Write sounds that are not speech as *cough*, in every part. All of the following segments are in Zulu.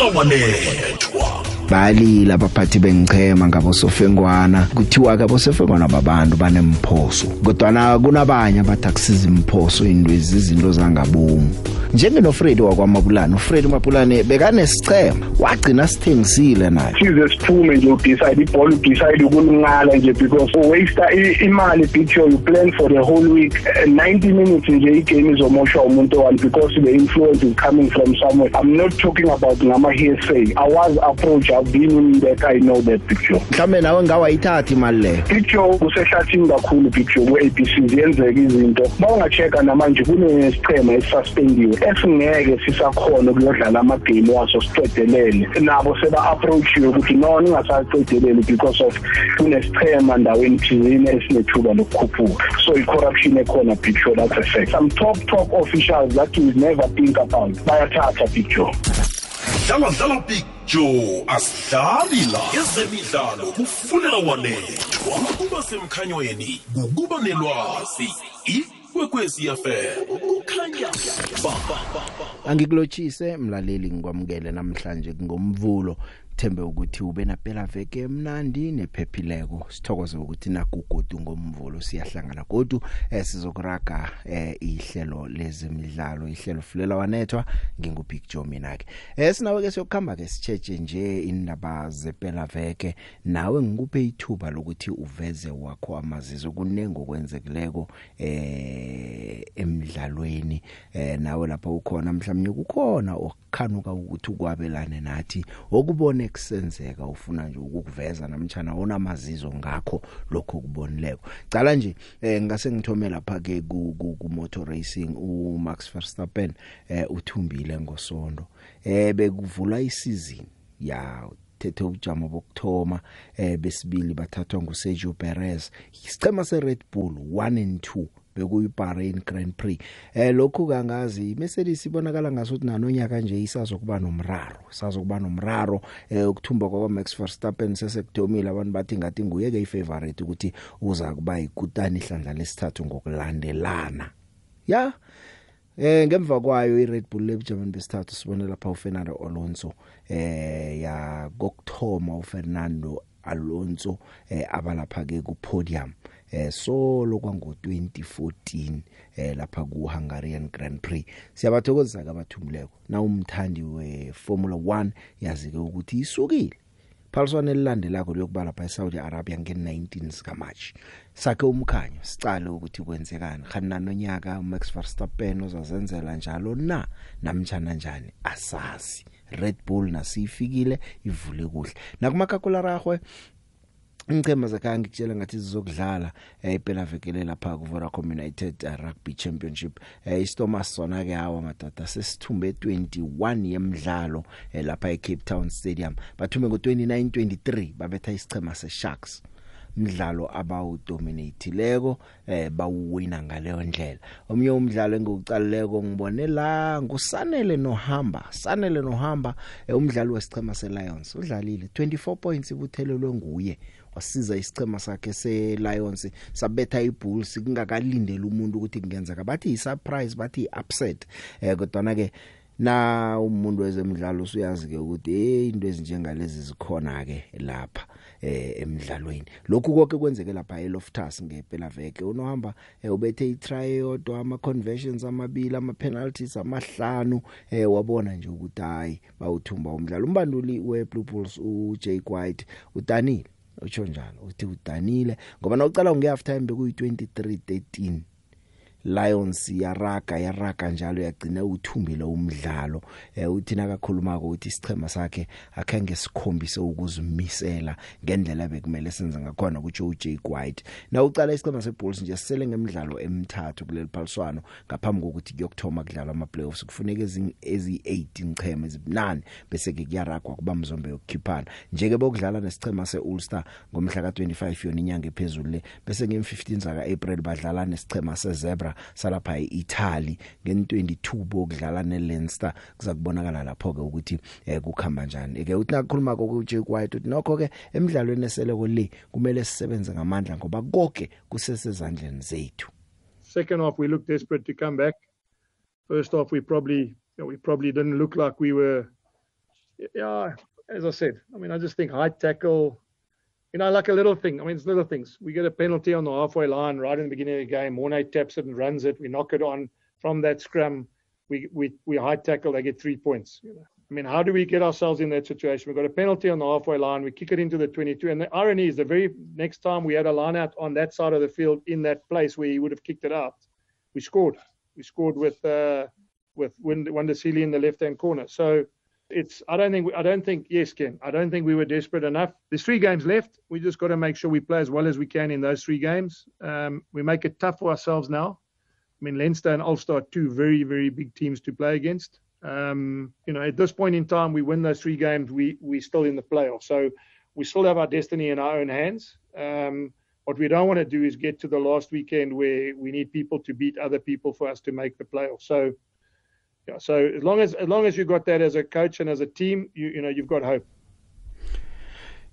lawanethwa balila abaphathi bengichema ngabosofengwana kuthiwa ke abosofengwana babantu banemphoso kodwa na kunabanye abathi akusiza imphoso indwezi izinto zangabomu njengenofredi wakwamapulane ufredi umapulane bekanesichema wagcina sithengisile naye size siphume nje udecide ibhola udecide ukulingala nje because uwaste imali picture you plan for the whole week 90 minutes nje igame izomoshwa umuntu one because the influence is coming from somewhere i'm not talking about ngama-hearsay awazi approach i've been in that i know that picture mhlawumbe nawe ngawayithathi imali leyo picture kusehlathini kakhulu picture ku-abc ziyenzeka izinto ma unga-check-a namanje kunesichema esisaspendiwe esingeke sisakhona ukuyodlala amagame waso siqedelele nabo seba approach ukuthi no ningasacedeleli because of kunesichema ndaweni thizini esinethuba lokukhuphuka so i-corruption ekhona big show that's a fact some top top officials that you never think about bayathatha big show dlalwa dlalwa big jo asidlali la ezemidlalo kufunela wanethwa ukuba semkhanyweni kukuba nelwazi ikwekwezi yafela kukhanya ba, ba, ba, ba. angikulotshise mlaleli ngikwamukele namhlanje ngomvulo thembe ukuthi ube napela veke emnandi nephephileko sithokoze ukuthi nakugodu ngomvulo siyahlangana godu eh, sizokuraga eh, ihlelo lezemidlalo ihlelo fulela wanethwa ngingubig joe mina ke eh, sinawe ke siyokhamba ke sitsheje nje indaba zepela veke nawe ngikuphe ithuba lokuthi uveze wakho amazizo kunengo kwenzekileko eh, emidlalweni eh, nawe lapha ukhona mhlawumnye kukhona okukhanuka ukuthi ukwabelane nathi okubone nekusenzeka ufuna nje ukukuveza namtjana onamazizo ngakho lokho kubonileko cala nje eh, ngase ngithome lapha ke ku, ku, ku motor racing u Max Verstappen eh, uthumbile ngosonto eh bekuvula isizini ya thethe ubujamo bokthoma eh besibili bathathwa nguSergio Perez isichema seRed Bull 1 and 2 bekuyiBahrain Grand Prix eh lokhu kangazi iMercedes ibonakala ngasuthi nanonyaka nje isazokuba nomraro sazokuba nomraro eh ukuthumba kwa Max Verstappen sesekudomile abantu bathi ngathi nguye ke ifavorite ukuthi uza kuba ikutani ihlandla lesithathu ngokulandelana ya eh ngemva kwayo iRed Bull lebujaman besithathu sibone lapha uFernando Alonso eh ya kokthoma uFernando Alonso eh abalapha ke kupodium eh solo kwango2014 eh lapha ku Hungarian Grand Prix siyabathokozisa ke abathumuleko na umthandi we Formula 1 yazi ke ukuthi isukile phaliswane elilandelako lokubala lapha eSaudi Arabia nge19 sika March sakhe umkhanyo sicale ukuthi kwenzekani khana nonyaka uMax Verstappen uzazenzela njalo na namtjana njani asazi Red Bull nasifikile ivule kuhle nakumakhakularagwe Ingcema zakhaya ngikutshela ngathi sizokudlala eh, iphela vekele lapha ku Vodacom United eh, Rugby Championship. Eh, IStormers sona ke hawa madoda sesithume 21 yemidlalo lapha eCape Town Stadium. Bathume ngo29 23 babetha isichema seSharks. umdlalo abawudominatileko eh bawuwina ngaleyo ndlela omnye umdlalo engiwucaleleko ngibone la ngusanele nohamba sanele nohamba eh, umdlalo wesichema seLions udlalile 24 points ibuthelelwe nguye wasiza isicema sakhe seLions sabetha iBulls kungakalindele umuntu ukuthi kungenzeka bathi surprise bathi upset eh kodwa ke na umuntu wezemidlalo usuyazi ke ukuthi hey into ezinjengalezi zikhona ke lapha eh emidlalweni lokhu konke kwenzeke lapha eLoftus ngempela veke unohamba eh, ubethe itry yodwa ama conversions amabili ama penalties amahlanu eh wabona nje ukuthi hayi bawuthumba umdlalo umbanduli weBlue Bulls uJay White utanile utsho njalo uthi udanile ngoba nawucala ngehalf time bekuyi 23 13 Lions yaraga yaraga njalo yagcina uthumbile umdlalo eh uthina kakhuluma ukuthi isichema sakhe akhange sikhombise ukuzimisela ngendlela bekumele senze ngakhona ku JJ White na uqala isichema seBulls nje sisele ngemidlalo emithathu kuleli phaliswano ngaphambi kokuthi kuyokuthoma kudlalwa ama playoffs kufuneka ezi-8 ichema ezibunane bese ke kuyaragwa kuba mzombe yokukhiphana nje ke bokudlala nesichema seUlster ngomhla ka25 yona inyanga ephezulu le bese ngem15 zaka April badlala nesichema seZebra isitara salapha eItaly ngen22 bokudlala neLeinster kuza kubonakala lapho ke ukuthi eh, kukhamba njani ke uthi nakukhuluma kokuthi White uthi nokho ke emidlalweni eseleko le kumele sisebenze ngamandla ngoba konke kusesezandleni zethu second half we looked desperate to come back first half we probably you know, we probably didn't look like we were yeah as i said i mean i just think high tackle you know, like a little thing. I mean, it's little things. We get a penalty on the halfway line right in the beginning of the game. Mornay taps it and runs it. We knock it on from that scrum. We we we high tackle. They get three points. You know? I mean, how do we get ourselves in that situation? We've got a penalty on the halfway line. We kick it into the 22. And the irony is, the very next time we had a line out on that side of the field in that place where he would have kicked it out, we scored. We scored with uh, with Wendesili in the left hand corner. So It's I don't think we, I don't think yes, Ken. I don't think we were desperate enough. There's three games left. We just got to make sure we play as well as we can in those three games. Um, we make it tough for ourselves now. I mean, Leinster and Ulster are two very very big teams to play against. Um, you know, at this point in time, we win those three games, we we're still in the playoff. So we still have our destiny in our own hands. Um, what we don't want to do is get to the last weekend where we need people to beat other people for us to make the playoff. So yeah. So as long as as long as you've got that as a coach and as a team, you you know you've got hope.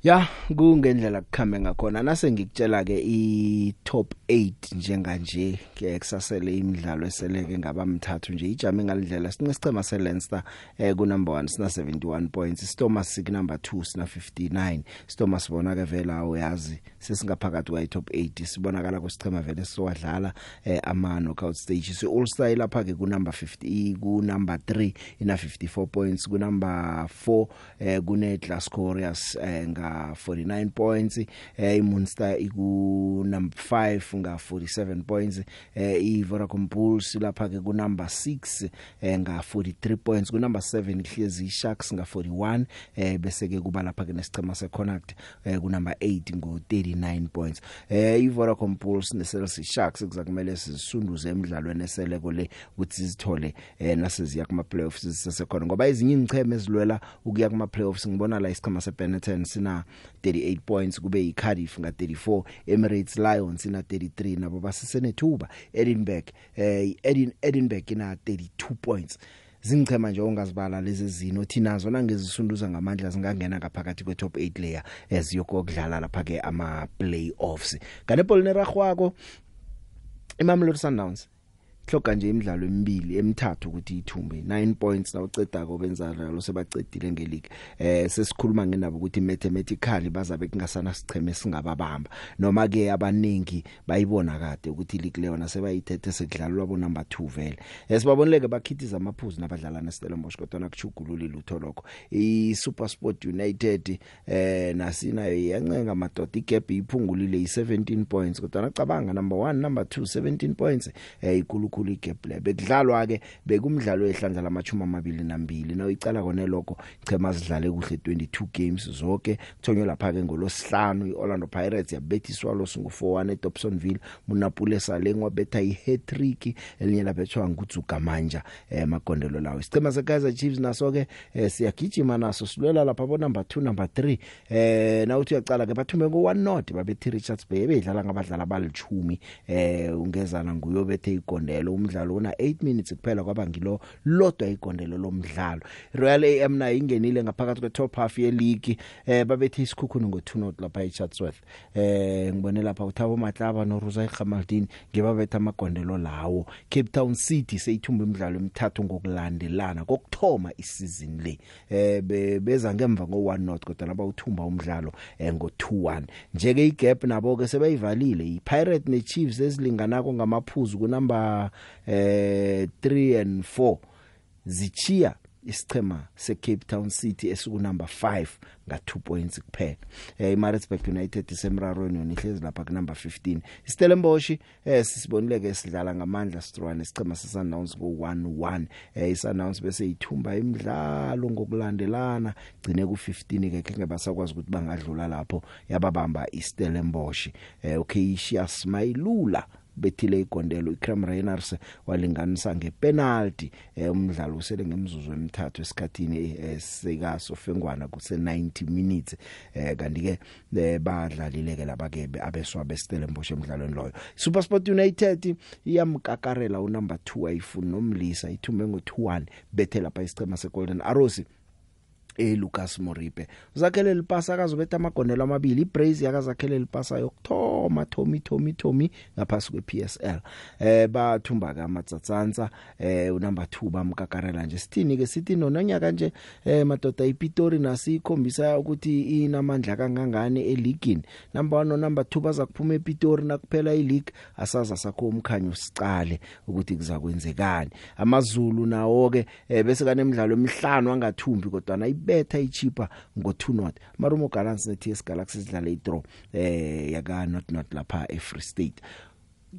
Ya kungendlela kukhame ngakhona nase ngikutshela ke i top 8 njenga nje ke kusasele imidlalo eseleke ngabamthathu nje ijame ngalindlela sine sichema seLeinster eh ku number 1 sina 71 points Stormers sik number 2 sina 59 Stormers bona ke vela uyazi sesingaphakathi kwa top 8 sibonakala kusichema vele siwadlala eh ama knockout stages i All Star lapha ke ku number 50 ku number 3 ina 54 points ku number 4 eh kune Glasgow Warriors eh nga nga 49 points eh iMunster iku number 5 nga 47 points eh iVodacom Bulls lapha ke ku number 6 eh nga 43 points ku number 7 ihlezi iSharks nga 41 eh bese ke kuba lapha ke nesicema seConnect eh ku number 8 ngo 39 points eh iVodacom Bulls neCeltic Sharks kuzakumele sisunduze emidlalweni eseleko le ukuthi sizithole eh nasiziya kuma playoffs sisesekhona ngoba izinyo imicheme ezilwela ukuya kuma playoffs ngibona la isicema seBenetton sina ina 38 points kube yiCardiff nga 34 Emirates Lions ina 33 nabo basesenethuba Edinburgh eh Edin Edinburgh ina 32 points zingichema nje ongazibala lezi zino thina zona ngezisunduza ngamandla singangena ngaphakathi kwe top 8 layer eziyokudlala eh, lapha ke ama playoffs kanepolneragwako iMamelodi Sundowns hloka nje imidlalo emibili emithathu ukuthi ithumbe 9 points nawuceda kobenza lo sebacedile ngeleague eh sesikhuluma ngenabo ukuthi mathematically bazabe kungasana sicheme singababamba noma ke abaningi bayibona kade ukuthi league leyo nasebayithethe sekudlalwa bo number 2 vele esibabonileke eh, bakhithiza amaphuzu nabadlala nesitelo Mosh kodwa nakuchugulule lutho lokho i Super Sport United eh nasina iyancenga madoda igap iphungulile i17 points kodwa nacabanga number 1 number 2 17 points eh ikulu elikhulu iGebler bekudlalwa ke bekumdlalo ehlandla lamachuma amabili nambili nawuyicala kone lokho chema sidlale kuhle 22 games zonke kuthonywe lapha ke ngolosihlanu iOrlando Pirates yabethiswa lo singu 4-1 eDobsonville Munapule salengwa betha ihattrick elinye labethwa ngutsuka manja emagondelo eh, lawo isicema seKaizer Chiefs naso ke eh, siyagijima naso silwela lapha bo number 2 number 3 eh nawuthi uyacala ke bathume ngo 1 not babethe Richards Bay bedlala ngabadlali abalithumi eh ungezana nguyo bethe igondelo lo umdlalo una 8 minutes kuphela kwaba ngilo lodwa igondelo lomdlalo Royal AM nayo ingenile ngaphakathi kwe top half ye league eh babethi isikhukhuni ngo2 not lapha eChartsworth eh ngibone lapha uThabo Matlaba noRuza Khamaldin ngibabetha amagondelo lawo Cape Town City seyithumba imidlalo emithathu ngokulandelana kokuthoma isizini le eh be, beza ngemva ngo1 not kodwa laba uthumba umdlalo eh, ngo2-1 nje ke igap nabo ke sebayivalile iPirate neChiefs ezilinganako ngamaphuzu kunamba eh 3 and 4 zichiya isichema seCape Town City esiku number 5 nga2 points kuphela eh iMaritzburg United isemrarweni yonihlezi lapha ku number 15 iStellenbosch eh sisibonile ke sidlala ngamandla strwane sichema seSundowns ngo11 eh iSundowns bese ithumba imidlalo ngokulandelana gcine ku15 ke kenge basakwazi ukuthi bangadlula lapho yababamba iStellenbosch eh okay Shia Smailula ubethile igondelo iCrem Reiners walinganisa ngepenalty eh, umdlalo usele ngemizuzu emithathu esikhatini eh, sika Sofengwana kuse 90 minutes eh, kanti ke badlalile ke labake abeswa bestelembosh emdlalweni loyo SuperSport United iyamkakarela unumber 2 ayifuni nomlisa ithume ngo 2-1 bethe lapha isicema seGolden Arrows eLucas eh, Moripe uzakhele lipasa akazobetha amagondelo amabili iBraze yakazakhele lipasa yokthoma Thomi Thomi Thomi ngaphasi kwePSL eh bathumba kaMatsatsansa eh unumber 2 bamkakarela nje sithini ke sithi nononyaka nje eh madoda iPitori nasikhombisa ukuthi inamandla kangangani eligini number 1 no number 2 baza kuphuma ePitori nakuphela ileague asaza sakho umkhanyo sicale ukuthi kuzakwenzekani amazulu nawo ke eh, bese kanemidlalo emihlanu angathumbi kodwa na ibetha iChipa ngo2-0 Marumo Gallants neTS Galaxy sidlala idraw eh yaka not not lapha eFree State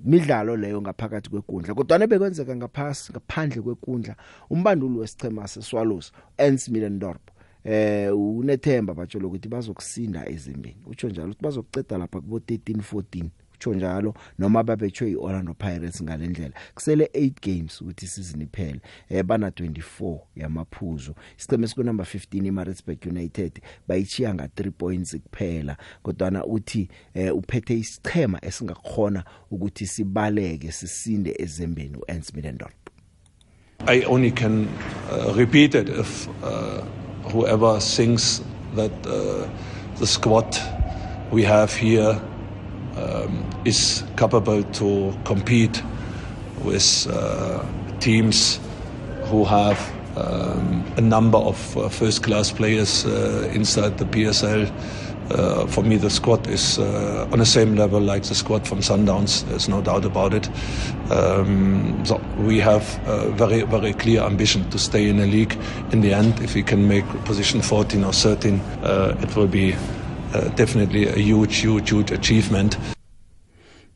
midlalo leyo ngaphakathi kwekundla kodwa nebekwenzeka ngaphasi ngaphandle kwekundla umbanduli wesichema seswalows Ernst Middendorp eh unethemba batshela ukuthi bazokusinda ezimbini utsho njalo ukuthi bazokuceda lapha kubo 13 14 kutsho njalo noma babethwe iOrlando Pirates ngalendlela kusele 8 games ukuthi season iphele eh bana 24 yamaphuzu isiceme siku number 15 iMaritzburg United bayichiya nga 3 points kuphela kodwana uthi eh uphethe isichema esingakhona ukuthi sibaleke sisinde ezembeni uAns Middendorp I only can uh, repeat it if uh, whoever thinks that uh, the squad we have here um, is capable to compete with uh, teams who have um, a number of uh, first class players uh, inside the PSL. Uh, for me, the squad is uh, on the same level like the squad from Sundowns, there's no doubt about it. Um, so we have a very, very clear ambition to stay in the league. In the end, if we can make position 14 or 13, uh, it will be uh, definitely a huge huge huge achievement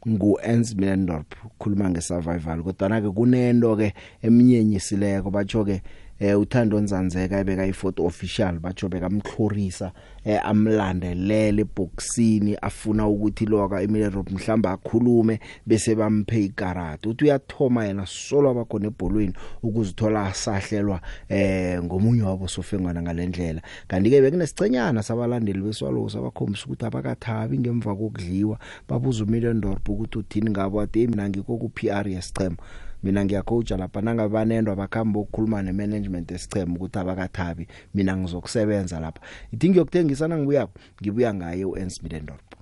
ngu-Ernst Middendorp ukhuluma ngesurvival kodwa na ke kunento ke eminyenyisileko batsho ke eh uthando onzanzeka ebeka ifoto official batho bekamhlorisa eh amlandelele eboxini afuna ukuthi loka Emile Rob mhlamba akhulume bese bamphe ikarate uthi uyathoma yena solo abakhona ebholweni ukuzithola asahlelwa eh ngomunye wabo sofengwana ngalendlela kanti ke bekunesicenyana sabalandeli beswalo sabakhombisa ukuthi abakathabi ngemva kokudliwa babuza uMilendorp ukuthi uthini ngabo athi mina ngikho ku PR yesichema mina ngiyacoacha lapha nangabanendwa bakhamba ukukhuluma nemanagement esichema ukuthi abakathabi mina ngizokusebenza lapha ithi ngiyokuthengisa nangibuya ngibuya ngaye uNsmith Ndorpo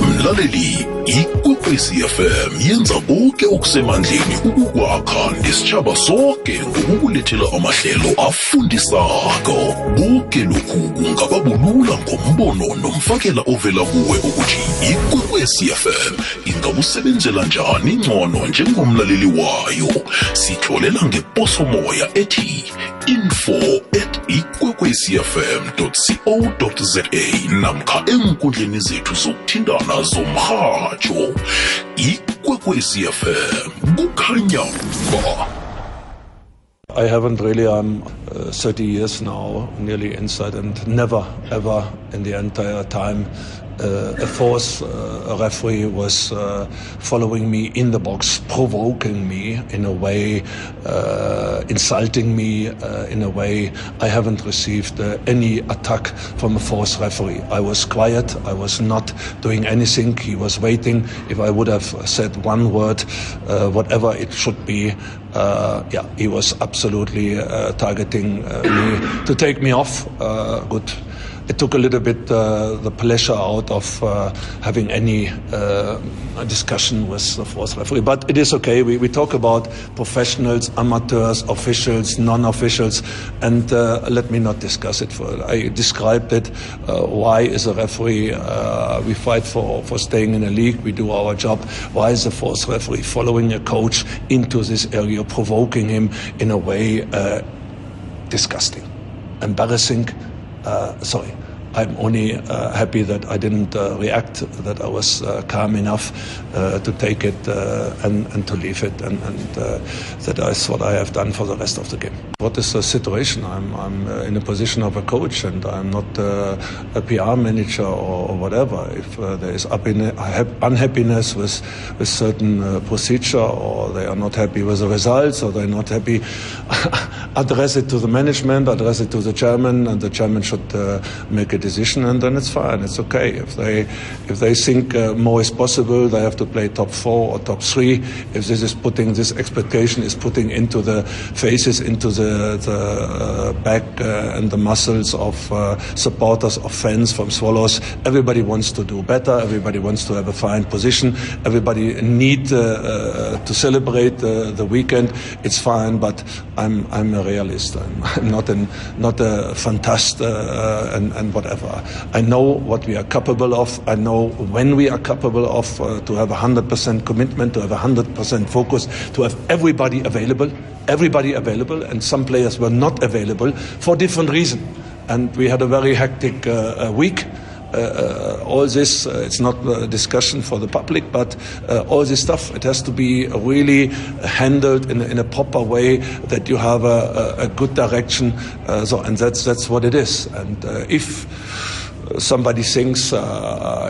mlaleli ikwekwezi fm yenza konke okusemandleni ukukwakha nesitshaba soke ngokukulethela amahlelo afundisako konke lokhu kungababulula ngombono nomfakela ovela kuwe ukuthi ikwekwezi fm ingakusebenzela njani ngcono njengomlaleli wayo sitholela ngeposomoya ethi info at ikwekwezi fm co za namkha enkundleni zethu zokuthintana zomhatsho ikwekwecfm kukhanya ba I haven't really, I'm um, uh, 30 years now, nearly inside, and never ever in the entire time Uh, a fourth uh, referee was uh, following me in the box, provoking me in a way, uh, insulting me uh, in a way. I haven't received uh, any attack from a fourth referee. I was quiet. I was not doing anything. He was waiting. If I would have said one word, whatever it should be, yeah, he was absolutely targeting me to take me off. good. it took a little bit uh, the pleasure out of uh, having any uh, discussion with the fourth referee. But it is okay. We, we talk about professionals, amateurs, officials, non-officials, and uh, let me not discuss it further. I described it. Uh, why is a referee? Uh, we fight for, for staying in a league. We do our job. Why is the fourth referee following a coach into this area, provoking him in a way disgusting, embarrassing? uh, sorry, I'm only uh, happy that I didn't uh, react, that I was uh, calm enough to take it and, and, to leave it. And, and that is what I have done for the rest of the game. What is the situation? I'm, I'm in the position of a coach and I'm not a PR manager or, or whatever. If there is unhappiness with, with certain procedure or they are not happy with the results or they're not happy, *laughs* address it to the management, address it to the chairman, and the chairman should uh, make a decision, and then it's fine. It's okay. If they, if they think uh, more is possible, they have to play top four or top three. If this is putting this expectation is putting into the faces, into the, the uh, back uh, and the muscles of uh, supporters, of fans from Swallows. Everybody wants to do better. Everybody wants to have a fine position. Everybody need uh, uh, to celebrate the weekend. It's fine, but I'm I'm a realist. I'm, I'm *laughs* not an not a fantast and and whatever. ever. I know what we are capable of. I know when we are capable of uh, to have 100% commitment, to have 100% focus, to have everybody available, everybody available, and some players were not available for different reasons. And we had a very hectic uh, uh week. Uh, uh, all this, uh, it's not a discussion for the public, but uh, all this stuff, it has to be really handled in, in a proper way that you have a, a good direction. so, and that's, that's what it is. And if somebody thinks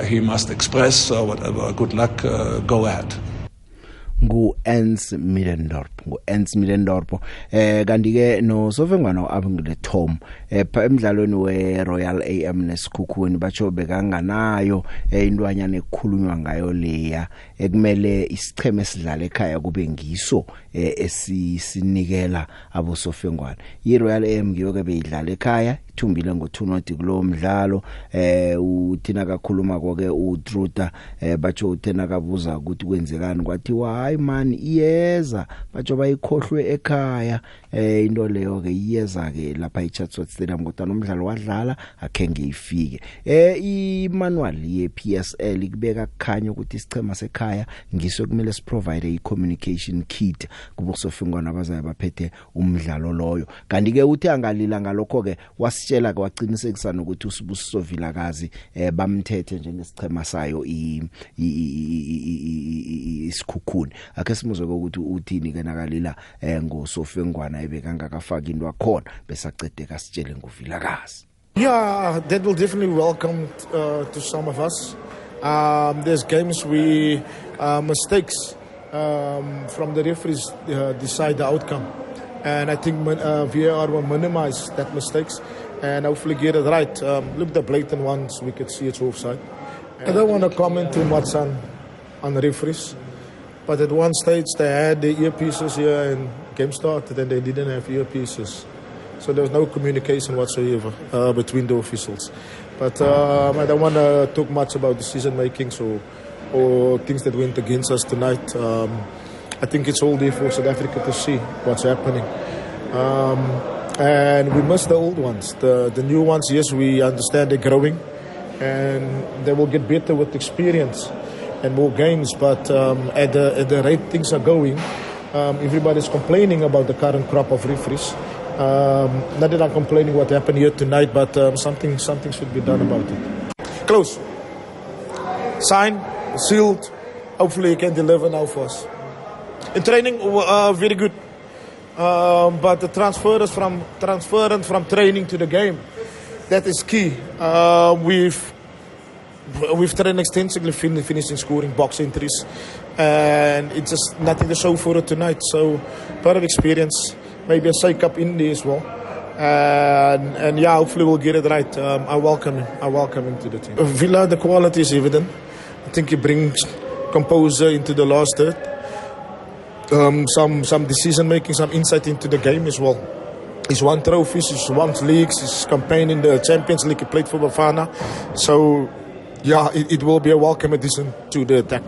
he must express whatever, good luck, go ahead. ngu-ens middendorp nguAnts Milendorpo eh kanti ke noSofengwana uAbungile Tom epha eh, emidlalweni weRoyal AM nesikhukhuni batsho bekanganayo eh, intwanyana ekukhulunywa ngayo leya ekumele isicheme sidlale ekhaya kube ngiso eh, esisinikela abosofengwana iRoyal AM ngiyo ke beyidlala ekhaya ithumbile ngothunodi kulowo mdlalo eh uthina kakhuluma koke uTruta eh batsho uthena kabuza ukuthi kwenzekani kwathi hayi man iyeza batsho bayikhohlwe ekhaya eh into leyo ke iyeza ke lapha eChartwell Stadium kodwa nomdlalo wadlala akhe ngiyifike eh imanual yePSL ikubeka kukhanya ukuthi isichema sekhaya ngiso kumele siprovide icommunication kit kubusofingwana abazayo baphethe umdlalo loyo kanti ke uthi angalila ngalokho ke wasitshela ke waqinisekisa nokuthi usibusisovillakazi eh bamthethe njengesichema sayo i isikhukhuni akhe simuzwe ukuthi uthini ke nakalila eh ngosofingwana naye bekangakafaki into akhona besacedeka asitshele nguvilakazi Yeah, that will definitely welcome uh, to some of us. Um, there's games we uh, mistakes um, from the referees uh, decide the outcome, and I think uh, VAR will minimize that mistakes and hopefully get it right. Um, look, the blatant ones we could see it's offside. I don't want to comment too much on on the referees, but at one stage they had the earpieces here and game started and they didn't have earpieces. So there was no communication whatsoever uh, between the officials. But um, I don't want to talk much about decision making so, or things that went against us tonight. Um, I think it's all there for South Africa to see what's happening. Um, and we miss the old ones. The, the new ones, yes, we understand they're growing and they will get better with experience and more games. But um, at, the, at the rate things are going, Um, everybody's complaining about the current crop of referees. Um, not that I'm complaining what happened here tonight, but um, something something should be done about it. Close. Signed, sealed. Hopefully, he can deliver now for us. In training, uh, very good. Um, but the transference from transference from training to the game, that is key. Uh, we've we've tried extensively fin- finishing scoring box entries, and it's just nothing to show for it tonight. So, part of experience, maybe a shake up in there as well. And, and yeah, hopefully we'll get it right. Um, I welcome him. I welcome him to the team. Villa, the quality is evident. I think he brings composure into the last third. Um, some some decision making, some insight into the game as well. He's won trophies, he's won leagues, he's campaigned in the Champions League, he played for Bafana. So yeah, it, it will be a welcome addition to the attack.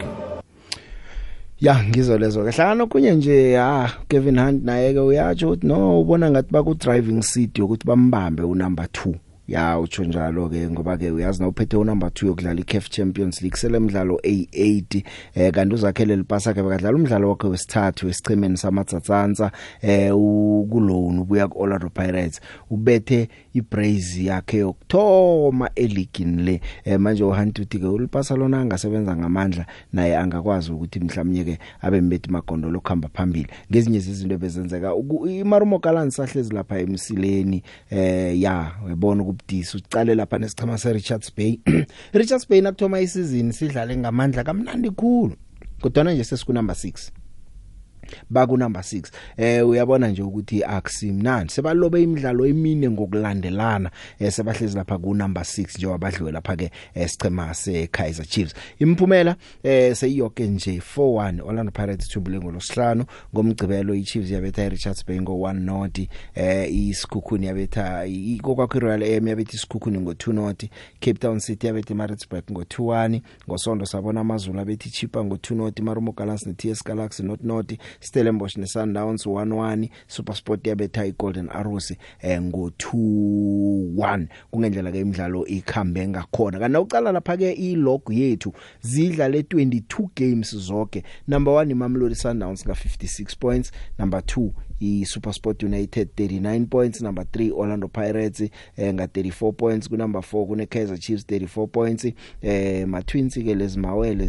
Ya ngizo lezo ke hlangana okunye nje ah Kevin Hunt naye ke uyatsho ukuthi no ubona ngathi baku driving seat ukuthi bambambe u number 2 ya utsho njalo ke ngoba ke uyazi nawuphethe unumber 2 yokudlala iCAF Champions League selemidlalo A80 eh kanti uzakhele lipasa ke bakadlala umdlalo wakhe wesithathu wesichimeni samatsatsansa eh ukulone ubuya ku Orlando Pirates ubethe ibrace yakhe yokthoma eligini le eh manje uhantuti ke ulipasa lona angasebenza ngamandla naye angakwazi ukuthi mhlawumnye ke abe mbethi magondolo khamba phambili ngezinye zezinto bezenzeka imarumo kalanisa hlezi lapha emsileni eh ya webona ubudisi ucale lapha nesichema se Richards Bay *clears throat* Richards Bay nakuthoma isizini sidlale ngamandla kamnandi kukhulu kodwa nje sesiku number 6 baku number 6 eh uyabona nje ukuthi akusimnandi sebalobe imidlalo emine ngokulandelana eh sebahlezi lapha ku number 6 njengabadliwe lapha ke eh, sichema se Kaizer Chiefs imphumela eh seyiyoke nje 4-1 Orlando Pirates thumbule ngolosihlanu ngomgcibelo iChiefs yabetha Richards Bay ngo 1-0 eh isikhukhuni yabetha ikokwaku Royal AM yabetha isikhukhuni ngo 2-0 Cape Town City yabetha Maritzburg ngo 2-1 ngosonto sabona amazulu abetha iChipa ngo 2-0 Marumo Gallants ne TS Galaxy not not Stellenbosch neSundowns 1-1 SuperSport yabetha iGolden Arrows eh ngo 2-1 kungendlela ke imidlalo ikhambe ngakhona kana ucala lapha ke ilog yethu zidlale 22 games zonke number 1 iMamelodi Sundowns nga 56 points number 2 iSuperSport United 39 points number 3 Orlando Pirates eh, nga 34 points ku number 4 kune Kaizer Chiefs 34 points eh ma Twins ke lezimawele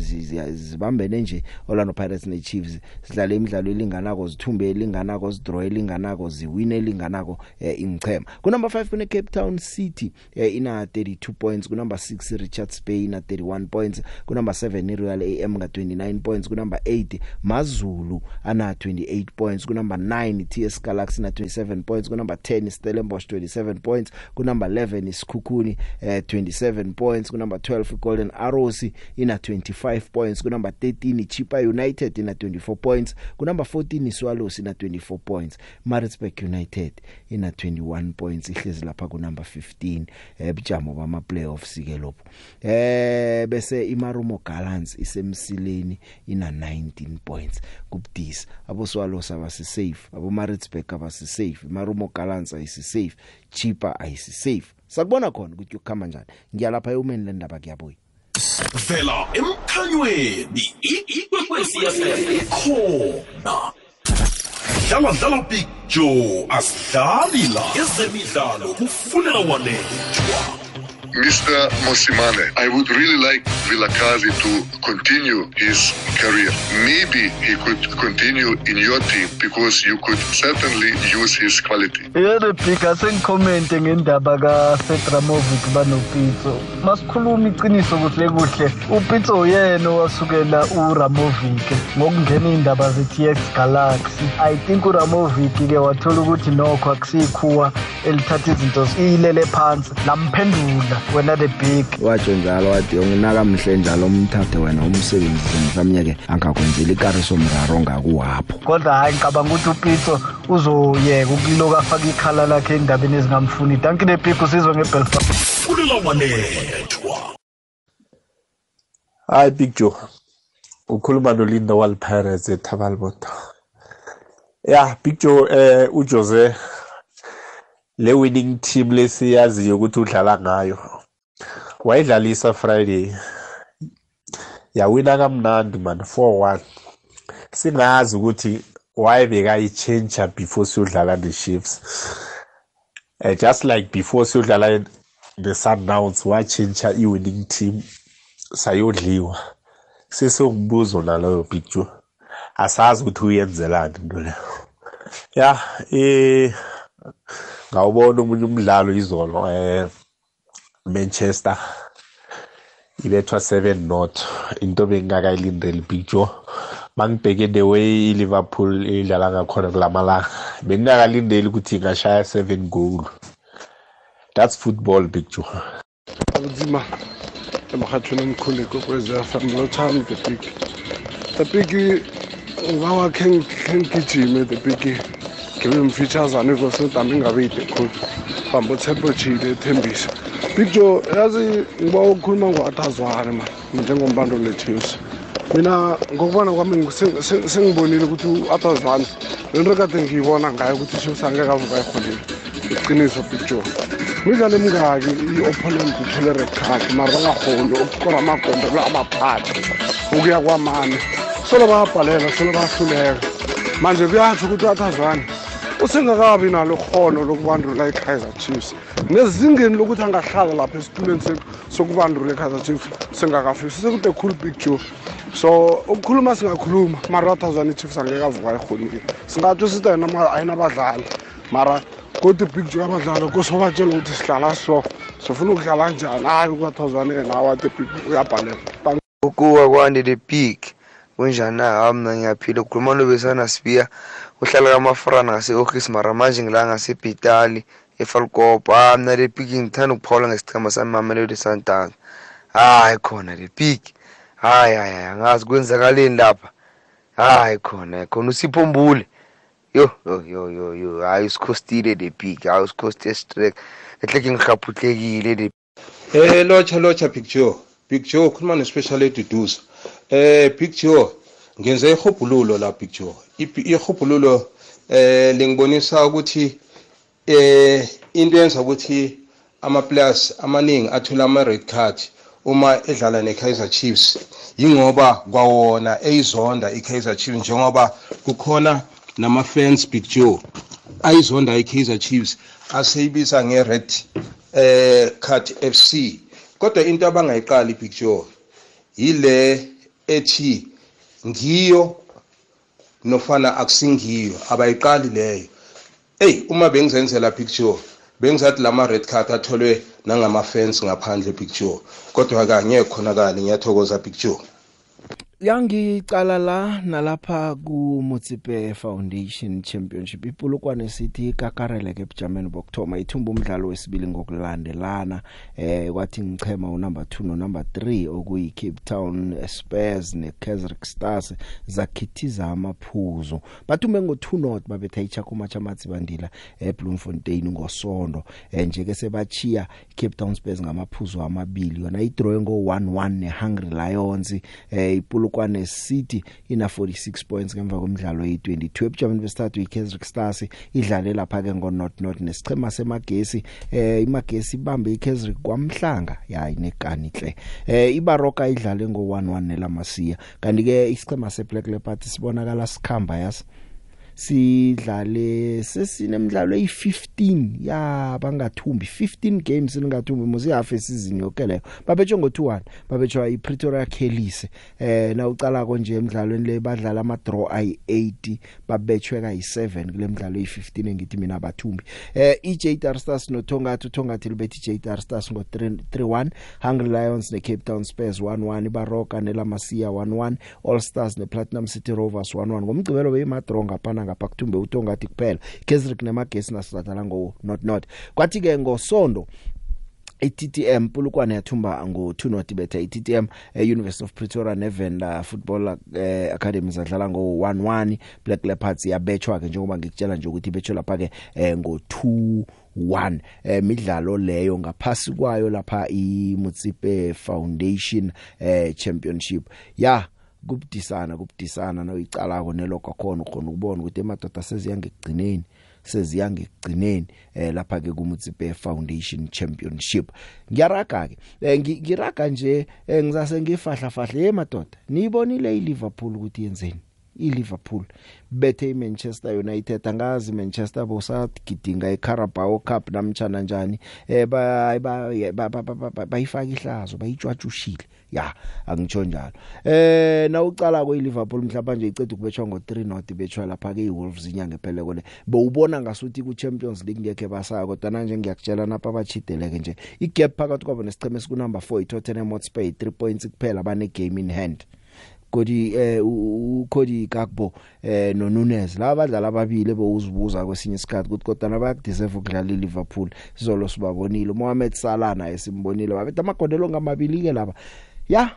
zibambene nje Orlando Pirates ne Chiefs sidlala imidlalo elinganako zithumbe elinganako sidraw elinganako ziwine elinganako eh, imchema ku number 5 kune Cape Town City eh, ina 32 points ku number 6 Richards Bay ina 31 points ku number 7 Royal AM nga 29 points ku number 8 Mazulu ana 28 points ku number 9 TS Galaxy na 27 points ku number 10 is Stellenbosch 27 points ku number 11 is Khukhuni eh 27 points ku number 12 Golden Arrows ina 25 points ku number 13 Chipa United ina 24 points ku number 14 iswallows ina 24 points Maritzburg United ina 21 points ihlezi lapha ku number 15 eh bujamo bama playoffs ke lopho eh bese iMarumo Gallants isemsileni ina 19 points kubudisi aboswallows abasi safe abo bomaritzburg abasisafe marumo galants ayisisafe cheaper ayisisafe sakubona khona ukuthi ukukhamba njani ngiyalapha eumeni le ndaba kuyabuya vela emkhanyweni ikwekwesiyafela ikhona dlala dlala picture asidlali la ezemidlalo kufuneka walethwa Mr. Mosimane. I would really like Vilakazi to continue his career. Maybe he could continue in your team because you could certainly use his quality. Yebo Bhika sengikhomente ngendaba kaSedramovic banoPitso. Masikhuluma iqiniso kuhle kuhle. uPitso uyena wasukela uRamovic ngokungena indaba zeTX Galaxy. I think uRamovic ke wathola ukuthi nokho akusikhuwa elithatha izinto ilele phansi lamphendula wena the big watsho njalo wathi yonginakamuhle njalo umthathe wena umsebenzini mhlawumnye ke angakwenzeli ikariso mraro ngakuwapho kodwa hhayi ngicabanga ukuthi upitso uzoyeka ukuloku afake ikhala lakhe endabeni ezingamfuni danki the big usizwe ngebelfast kulelawanethwa hayi big joe ukhuluma nolindo walipirates ethabalibota ya big joe um uh, ujose le winning team lesiyaziyo ukuthi udlala ngayo wayidlalisa friday yawina kamnandi man 4-1 singazi ukuthi why bekayitshentsha before siyodlala ne-chiefs uh, eh, just like before siyodlala ne-sundowns watshentsha i-winning team sayodliwa sesiwumbuzo naloyo picture asazi ukuthi uyenzelani into leyo ya yeah, um eh, ngawubona omunye umdlalo izolo um manchester ibethwa seven not into bengingakayilindeli picture mangibheke the way iliverpool idlala ngakhona kulamalanga bengingakalindeli ukuthi ingashaya seven goal that's football picture kunzima emhathweni engikhuleke kwezafam lotami the big the big ngibawakhe ngigijime the big ngibe mfitshazane kosintambi ingabe yide khulu bambe uthempojile ethembisa picture yazi ngiba ukukhuluma ngo-atazwane ma njengombandolethuse mina ngokubona kwami sengibonile ukuthi u-atazwane le nto kade ngiyibona ngayo ukuthi ushosangeke avuka eholile iqiniso picture midlalo emingaki i-opponent uthole rekhakhi mara bangahoni ukukora amagondolo amaphathi ukuya kwamane solo bayabhalela solo bahluleka manje kuyatsho ukuthi u-atazwane usengakabi nalo khono lokubandula i-kaizer chiefs nezingeni lokuthi angahlala lapha esitulweni sokubandula i-kaizer chiefs sengakafisi sekude cool picture so ukukhuluma singakhuluma mara athazwane i-chiefs angeke avuka erholile singatsho sithi ayinabadlali mara kodwa ipicture yabadlali kosobatshela ukuthi sihlala so sifuna ukudlala njani hayi ukwathazwane yena awathi uyabhalela ukuwa kwandi the peak kunjani hawu mina ngiyaphila ukhuluma nobesana sibia uhlala kamaforana ngase-ofisi mara manje ngila ngasebhitali efalkopo a mna le piki ngithanda ukuphawula ngesichema sami mamelodi sundowns hayi khona le piki hayi hayi hayi angazi kwenzakaleni lapha hayi khona khona usipho mbule yo yo yo yo yo hayi usikhostile le piki hayi usikhoste strek ehleke ngihaphuhlekile le eh lotsha lotsha big joe big joe ukhuluma nespecial eduduza eh picture ngenze ihubhululo la picture ihubhululo eh lingibonisa ukuthi eh into yenza ukuthi ama players amaningi athola ama red card uma edlala neKaizer Chiefs ingoba kwawona eyizonda iKaizer Chiefs njengoba kukhona nama fans picture ayizonda iKaizer Chiefs aseyibiza ngered eh card FC kodwa into abangayiqali picture yile ethi ngiyo nofana akusingiyo abayiqali leyo eyi uma bengizenzela picture bengizathi lama red card atholwe nangama fence ngaphandle picture kodwa kanye khona kani ngiyathokoza picture yangicala la nalapha ku Mutsipe Foundation Championship ipulukwane sithi kakarele ke ebujameni bokthoma ithumba umdlalo wesibili ngokulandelana eh kwathi ngichema unumber 2 no number 3 okuyi Cape Town Spurs ne Kaizer Stars zakhithiza amaphuzu bathume ngo 2 not babetha icha kumatch amatsi bandila eBloemfontein ngosondo eh, nje ke sebachiya Cape Town Spurs ngamaphuzu amabili yona i draw ngo 1-1 ne Hungry Lions eh ipulu Polokwane City ina 46 points ngemva komdlalo ye22 ebujameni besithathu iKaizer Stars idlale lapha ke ngoNorth North nesichema semagesi eh imagesi ibambe iKaizer kwamhlanga ya inekani hle eh iBaroka idlale ngo11 nelamasiya kanti ke isichema seBlack Leopards sibonakala sikhamba yasi sidlale sesinemidlalo eyi15 ya bangathumbi 15 games ningathumbi musi half season yonke leyo babetshe ngo21 babetshe iPretoria Kellys eh na ucala konje emidlalweni le badlala ama draw ayi80 babetshwe kayi7 kule midlalo eyi15 engithi mina bathumbi eh iJR Stars noThongathi uThongathi libethi JR Stars ngo3-1 Hungry Lions neCape Town Spurs 1-1 baroka nelamasiya 1-1 All Stars nePlatinum City Rovers 1-1 ngomgcibelo beyimadronga phana ngapha kuthumbe utongathi kuphela gezi kunamagesi nasidlala ngo not not kwathi ke ngosondo iTTM Pulukwane yathumba ngo2 not betha iTTM eh, University of Pretoria Nevenda Football eh, Academy zadlala ngo11 Black Leopards yabetshwa ke njengoba ngikutshela nje ukuthi ibetshwe lapha ke eh, ngo2 1 eh midlalo leyo ngaphasi kwayo lapha iMutsipe Foundation eh championship ya yeah. kubudisana kubudisana noyicalako nelogo khona khona ukubona ukuthi emadoda seziyangekugcineni seziyange kugcineni eh lapha ke kuMutsipe Foundation Championship ngiyaraga ke eh, ngiraga nje eh, ngizase ngifahla fahle emadoda niyibonile iLiverpool ukuthi yenzeni iLiverpool bethe iManchester United angazi Manchester bosagidinga iCarabao Cup namtjana njani eh bayifaka ihlazo bayitshwatshushile ya angitsho njalo eh nawucala kweLiverpool mhlawumbe nje icede kubetshwa ngo3 not betshwa lapha ke iWolves inyanga ephelele le bowubona ngasuthi ku Champions League ngeke basaya kodwa manje ngiyakutshela napa abachideleke nje igap phakathi kwabo nesicheme esiku number 4 iTottenham Hotspur 3 points kuphela bane game in hand kodi eh ukhodi Gakpo eh no Nunes laba badlali ababili bowuzibuza kwesinye isikhathi ukuthi kodwa nabayakudeserve ukudlala iLiverpool sizolo sibabonile Mohamed Salah naye simbonile babe amagondelo ngamabili ke laba ya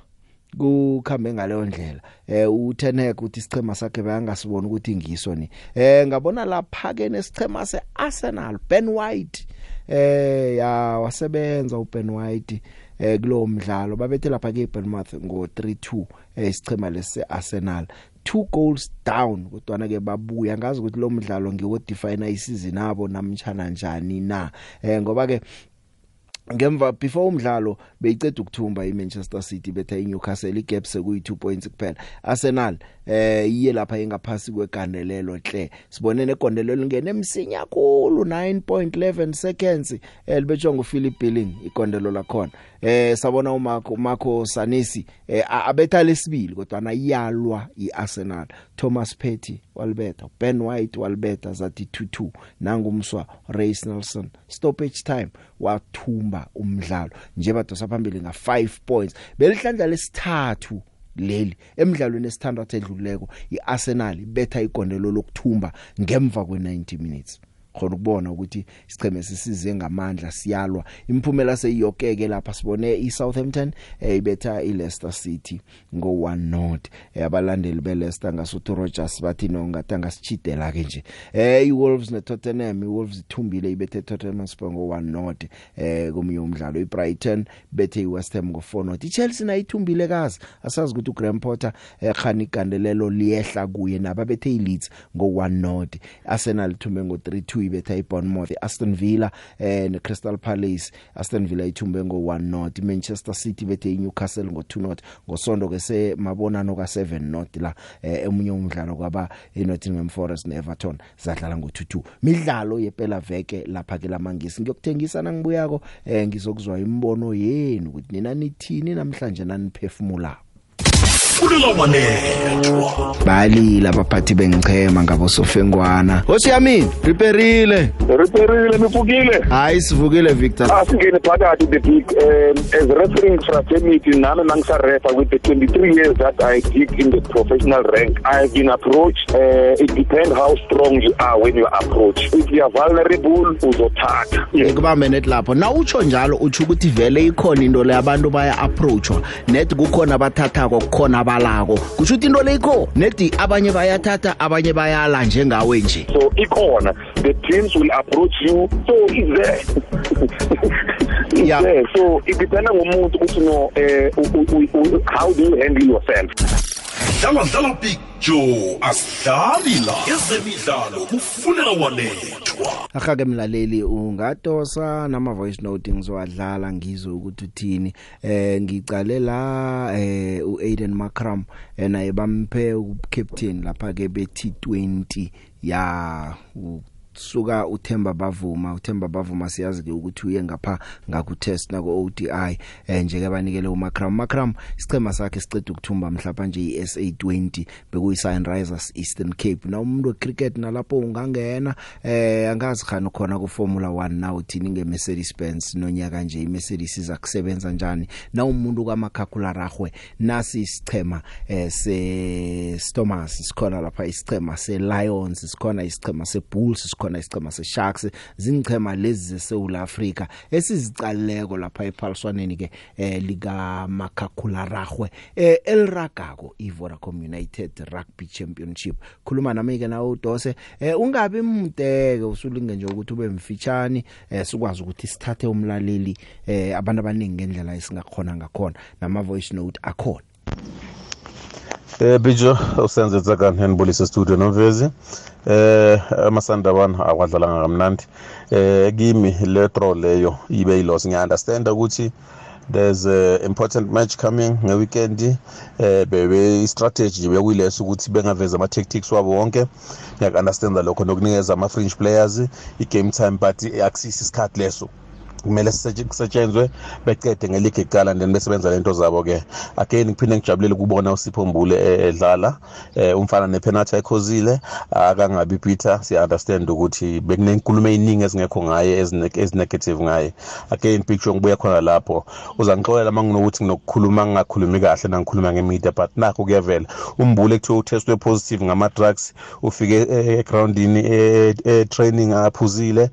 kukhambe ngaleyo ndlela eh uTenhag uthi isichema sakhe bayangasibona ukuthi ngiso ni eh ngabona lapha ke nesichema seArsenal Ben White eh ya wasebenza uBen White eh kulowo mdlalo babethe lapha ke Bournemouth ngo 3-2 eh, isichema lesi Arsenal two goals down kodwana ke babuya ngazi ukuthi lo mdlalo ngiwo define isizini nabo namtshana njani na eh ngoba ke ngemva before umdlalo beyiceda ukuthumba iManchester City bethe iNewcastle igap sekuyi 2 points kuphela Arsenal eh iye lapha engaphasi kwegandelelo hle sibone negondelelo ngene emsinya kakhulu 9.11 seconds elibetsho eh, nguPhilip Billing igondelo lakhona eh sabona uMarco Marco Sanisi eh, abetha lesibili kodwa nayalwa iArsenal Thomas Petty walbetha Ben White walbetha zathi 2-2 nanga umswa Race Nelson stoppage time wathumba umdlalo nje badosa phambili nga 5 points belihlandla lesithathu leli emidlalweni esithandathu edluleko iArsenal ibetha igondelo lokuthumba ngemva kwe90 minutes khona ukubona ukuthi sicheme sisize ngamandla siyalwa imphumela seyiyokeke lapha sibone iSouthampton eh, ibetha iLeicester City ngo1 not eh, abalandeli beLeicester ngasuthi Rogers bathi nongatanga sichidela ke nje eh iWolves neTottenham iWolves ithumbile ibethe Tottenham Hotspur ngo1 not eh komunye umdlalo iBrighton bethe iWest Ham ngo4 not iChelsea nayithumbile kazi asazi ukuthi uGraham Potter ekhani eh, igandelelo liyehla kuye nababethe iLeeds ngo1 not Arsenal ithume ngo3 ibetha iBournemouth Aston Villa eh ne Crystal Palace Aston Villa ithumbe ngo 1-0 Manchester City bethe iNewcastle ngo 2-0 ngosonto ke semabonano ka 7-0 la eh, emunye umdlalo kwaba eNottingham Forest neEverton zadlala ngo 2-2 midlalo yepela veke lapha ke lamangisi ngiyokuthengisa nangibuyako eh ngizokuzwa imbono yenu ukuthi nina nithini namhlanje naniphefumula ufulela wanethwa balila abaphathi bengichema ngabosofengwana hosi yami riperile riperile nifukile hayi sivukile victor asingene ah, phakathi the big um, as referring fraternity nami mangisarefa with the 23 years that i did in the professional rank i have been approached uh, it depends how strong you are when you are approached if you are vulnerable uzothatha ngikubambe net lapho na utsho njalo utsho ukuthi vele ikhona into le abantu baya approachwa net kukhona bathathako kukhona abalako kusho ukuthi into leyikho nedi abanye bayathatha abanye bayala njengawe nje so ikhona the dreams will approach you so is there yeah there. so it depends on umuntu ukuthi no eh how do you handle yourself dlala dlala big joe asidlali la ezemidlalo kufuna walethwa ahake mlaleli ungatosa nama voice note ngizowadlala ngizwe ukuthi uthini eh ngicale la eh uAiden Makram ena eh, ebampe ucaptain lapha ke bethi 20 ya suka uThemba bavuma uThemba bavuma siyazi ke ukuthi uye ngapha ngaku test na ku ODI eh nje ke banikele uMakram Makram isicema sakhe siceda ukuthumba mhlapa nje iSA20 bekuyi Sunrisers Eastern Cape na umuntu wecricket nalapho ungangena eh angazi khani khona ku Formula 1 na uthini nge Mercedes Benz nonyaka nje iMercedes iza kusebenza njani na umuntu kaMakhakula Ragwe nasi isicema eh se Stormers sikhona lapha isicema se Lions sikhona isicema se Bulls khona isicema seSharks zingichema lezi zeSouth Africa esizicaleko lapha ephaliswaneni ke eh, lika Makhakularagwe eh, eliragako iVoracom United Rugby Championship khuluma nami ke nawe udose eh, ungabi mdeke usulinge nje ukuthi ube mfitshani eh, sikwazi ukuthi sithathe umlaleli eh, abantu abaningi ngendlela esingakhona ngakhona nama voice note akhona eh bijo usenze zakani enibulise studio nomvezi eh amasandawana akwadlalanga kamnandi eh kimi le draw leyo ibe iloss ngiya understand ukuthi there's a important match coming ngeweekend eh bebe strategy bekuyileso ukuthi bengaveza ama tactics wabo wonke ngiyakunderstanda lokho nokunikeza ama fringe players i game time but akusisi isikhathi leso kumele kusetshenzwe becede ngeligi iqala then besebenza lento zabo ke again ngiphinde ngijabulile ukubona uSipho Mbule eh, edlala eh, umfana nepenalty ekhozile akangabi bitter siya understand ukuthi bekunenkulumo eyiningi ezingekho ngaye ezinegative ngaye again picture ngibuya khona lapho uzangixolela manginokuthi nginokukhuluma ngingakhulumi kahle nangikhuluma ngemedia but nakho kuyavela umbule kuthiwa utestwe positive ngama drugs ufike eh, egroundini e-, e-, e training aphuzile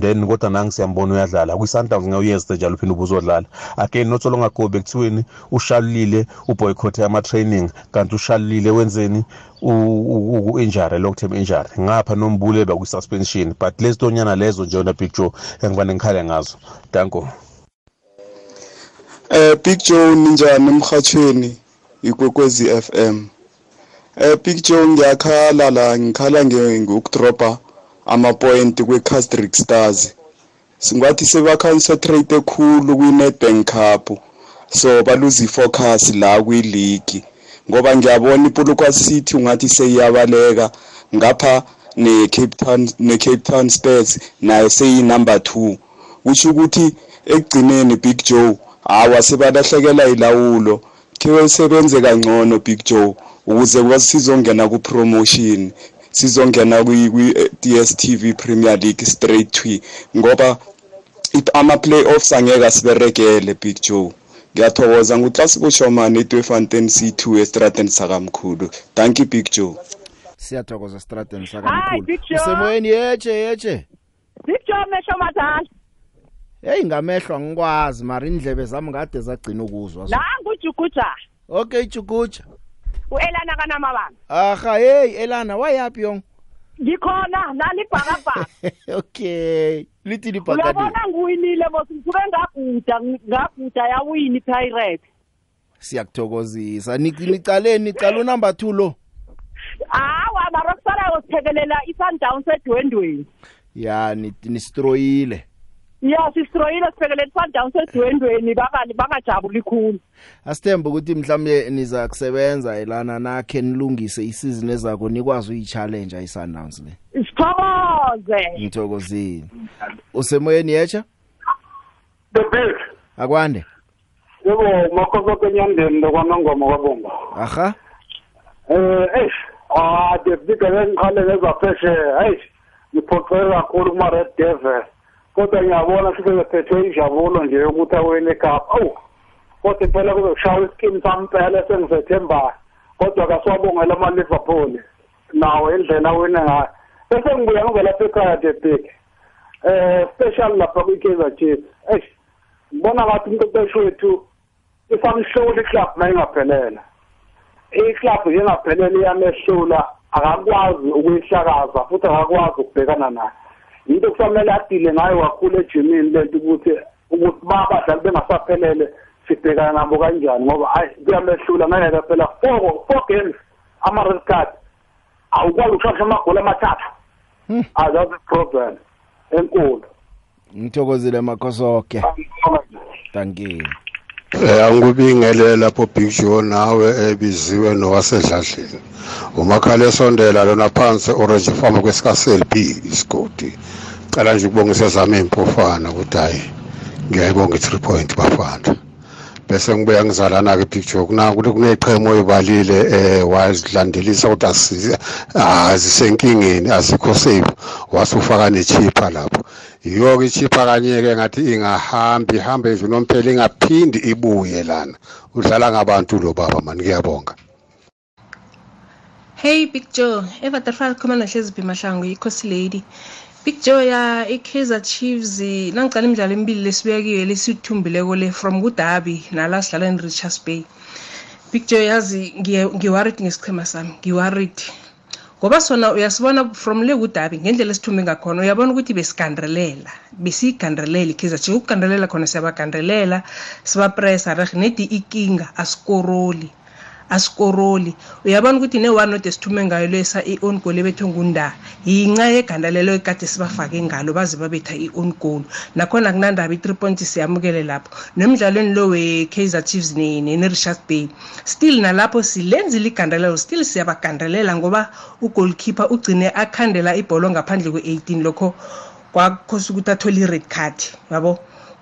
then kodwa nangisiyambona uyadlala uzodlala kwi-sundowns ngewuyezite njalo uphinde ube uzodlala again notsolo ngagobe kuthiweni ushalulile uboycothe ama-training kanti ushalulile wenzeni uku-injury long term injury ngapha nombule bakwi-suspension but lezi tonyana lezo nje yona big joe engibane ngikhale ngazo danko eh big joe ninjani emhathweni ikwekwezi fm eh big joe ngiyakhala la ngikhala ngokudropa ama point kwe Castric Stars singathi sebaconcentrate khulu kwi-Nedbank Cup so baluze ifocus la kwi-league ngoba ngiyabona iPolokwane City ungathi seyiyabaleka ngapha ne-Cape Town ne-Cape Town Spurs nayo seyinumber 2 kusho ukuthi ekugcineni Big Joe hawa sebalahlekela ilawulo khewe sebenze kangcono Big Joe ukuze kwasizongena ku promotion sizongena kwi-DStv Premier League straight twi ngoba ama playoffs angeke asiberegele Big Joe ngiyathokoza nguclasibusho mani etwefontein c2 estrateni sakamkhulu thank you big joe siyathokoza strateni sakamkhulu usemoyeni yeche yeche big joe mesho madala heyi ngamehlo angikwazi mara indlebe zami kade zagcina ukuzwa la ngujukuja okay jukuja uelana kanamabanga aha hey elana wayapi yong ngikhona nalibhakabhaka *laughs* okay lithi libhakabhaka uyabona ngiwinile bosi ngisuke ngaguda ngaguda yawini pirate siyakuthokozisa nicaleni nicala unumber two lo hawa mara kusalayo siphekelela i-sundown sedwendweni ya nisitroyile ya sisitroyile siphekelele sundowns edwendweni bakali bakajabula ikhulu asithembe ukuthi mhlawumbe niza kusebenza elana nakhe nilungise isizini ezako nikwazi uyichallenge ayisundowns le sithokoze ngithokozile usemoyeni yetsha the best akwande yebo makhokho enyandeni lokwamangoma kwabomba aha eh eh ah the big event khale lezapheshe hey ngiphoxela kakhulu kuma red devil kodwa ngiyabona futhi bephethwe injabulo nje yokuthi awele egapa awu kodwa impela kube kushawa isikimi sami mpela sengisethembayo kodwa kasiwabongela ama-liverpool nawo indlela awine ngayo bese ngibuya ngivelapha ekhaya debik um eh, special lapha kwi-kaizer chiefs eish ngibona ngathi umqeqeshi wethu isamhlula iclub ma ingaphelela iclub ngengaphelele iyamehlula akakwazi ukuyihlakaza futhi akakwazi ukubhekana nayo yinto kufanele adile ngayo kakhulu ejimini lento ukuthi ukuthi babadlali bengasaphelele sibhekana nabo kanjani ngoba hayi kuyamehlula ngeke phela four four games ama-red card awukwazi ukushasha amagoli amathathu hmm. azazi ah, problem enkulu ngithokozile makhosoke thank you Eh angikubingelela lapho Big Joe nawe ebiziwe nowasedladleni. Umakhale esondela lona phansi orange farm kwesika CLB isigodi. Cala nje ukubongisa zami impofana ukuthi hayi ngiyayibonga i3 point bafana. Bese ngibuya ngizalana ke Big Joe kunako eh, ukuthi kuneqhemo oyibalile eh wazilandelisa ukuthi asize azisenkingeni ah, azikho save wasufaka nechipha lapho. yiyo-ke ichipha kanye-ke ngathi ingahambi ihambe izinomphela ingaphindi ibuye lana udlala ngabantu lo baba mani ngiyabonga hey big joe evaterfal khuluma nohleziphi mahlangu ikhosi lady big joe ya i-kaizer chiefs nangicala imidlalo emibili lesibuyakiyo lesithumbileko le from kudabi nala sidlala ne-richards bay big joe yazi ngiwarriti ngesichema sami ngiwarriti ngoba sona uyasibona from le kudabi ngendlela esithume ngakhona uyabona ukuthi besigandrelela besiyigandrelela ikaizer chiefs ukugandelela khona siyabagandrelela sibapressa reg nedi ikinga asikoroli asikoroli uyabona ukuthi ne-one note esithume ngayo lesa i-on goal ebethwe ngunda yinca yeganda lelo ekade sibafake ngalo baze babetha i-on goal nakhona kunandaba i-three points siyamukele lapho nemidlalweni lo we-kaizer chiefs ne-richard bay still nalapho silenzile igandelelo still siyabagandelela ngoba ugoalkeeper ugcine akhandela ibholo ngaphandle kwe-eighteen lokho kwakhosa ukuthi athole i-red card yabo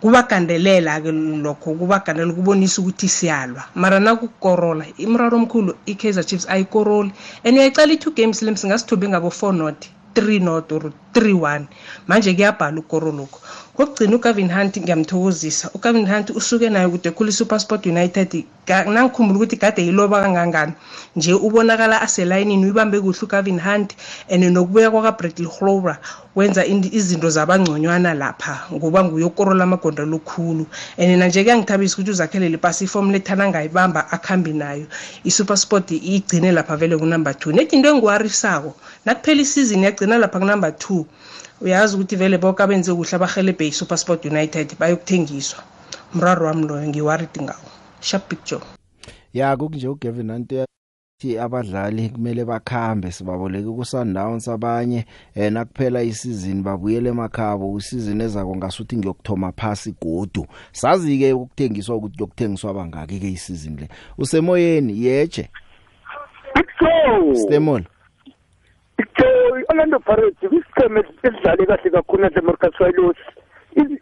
kubagandelela-ke lokho kubagandelela kubonisa ukuthi siyalwa mara nakukukorola imraro omkhulu i-kaizer chiefs ayikoroli and uyayicala i-two games lim singasithobe ngabo-four not three not or three one manje kuyabhala ukorolokho kokugcina uGavin Hunt ngiyamthokozisa uGavin Hunt usuke naye kude khulu iSuperSport United nangikhumbula ukuthi kade yiloba kangangani nje ubonakala aselayinini uyibambe kuhle uGavin Hunt and nokubuya kwakaBradley Hlower wenza izinto zabangconywana lapha ngoba nguyokorola amagondo lokhulu and nanje kuyangithabisa ukuthi uzakhele lipasi ifomu lethana angayibamba akhambi nayo i-supersport igcine lapha vele kunumber two nethi into engiwarisako nakuphela isizini yagcina lapha kunumber two uyazi ukuthi vele bonke abenze kuhle abahelebhe yi-supersport united bayokuthengiswa mraro wami loyo ngiwarid ngawo sharp big joe ya kukunje ugavin anto thi abadlali kumele bakhambe sibaboleke ku Sundowns abanye eh nakuphela isizini babuyele emakhabo usizini ezako ngasuthi ngiyokthoma phasi godu sazi ke ukuthengiswa ukuthi yokuthengiswa bangaki ke isizini le usemoyeni yeje Stemol i-orlando pirates kwisicheme esidlale kahle kakhulu nadle marcus wailosi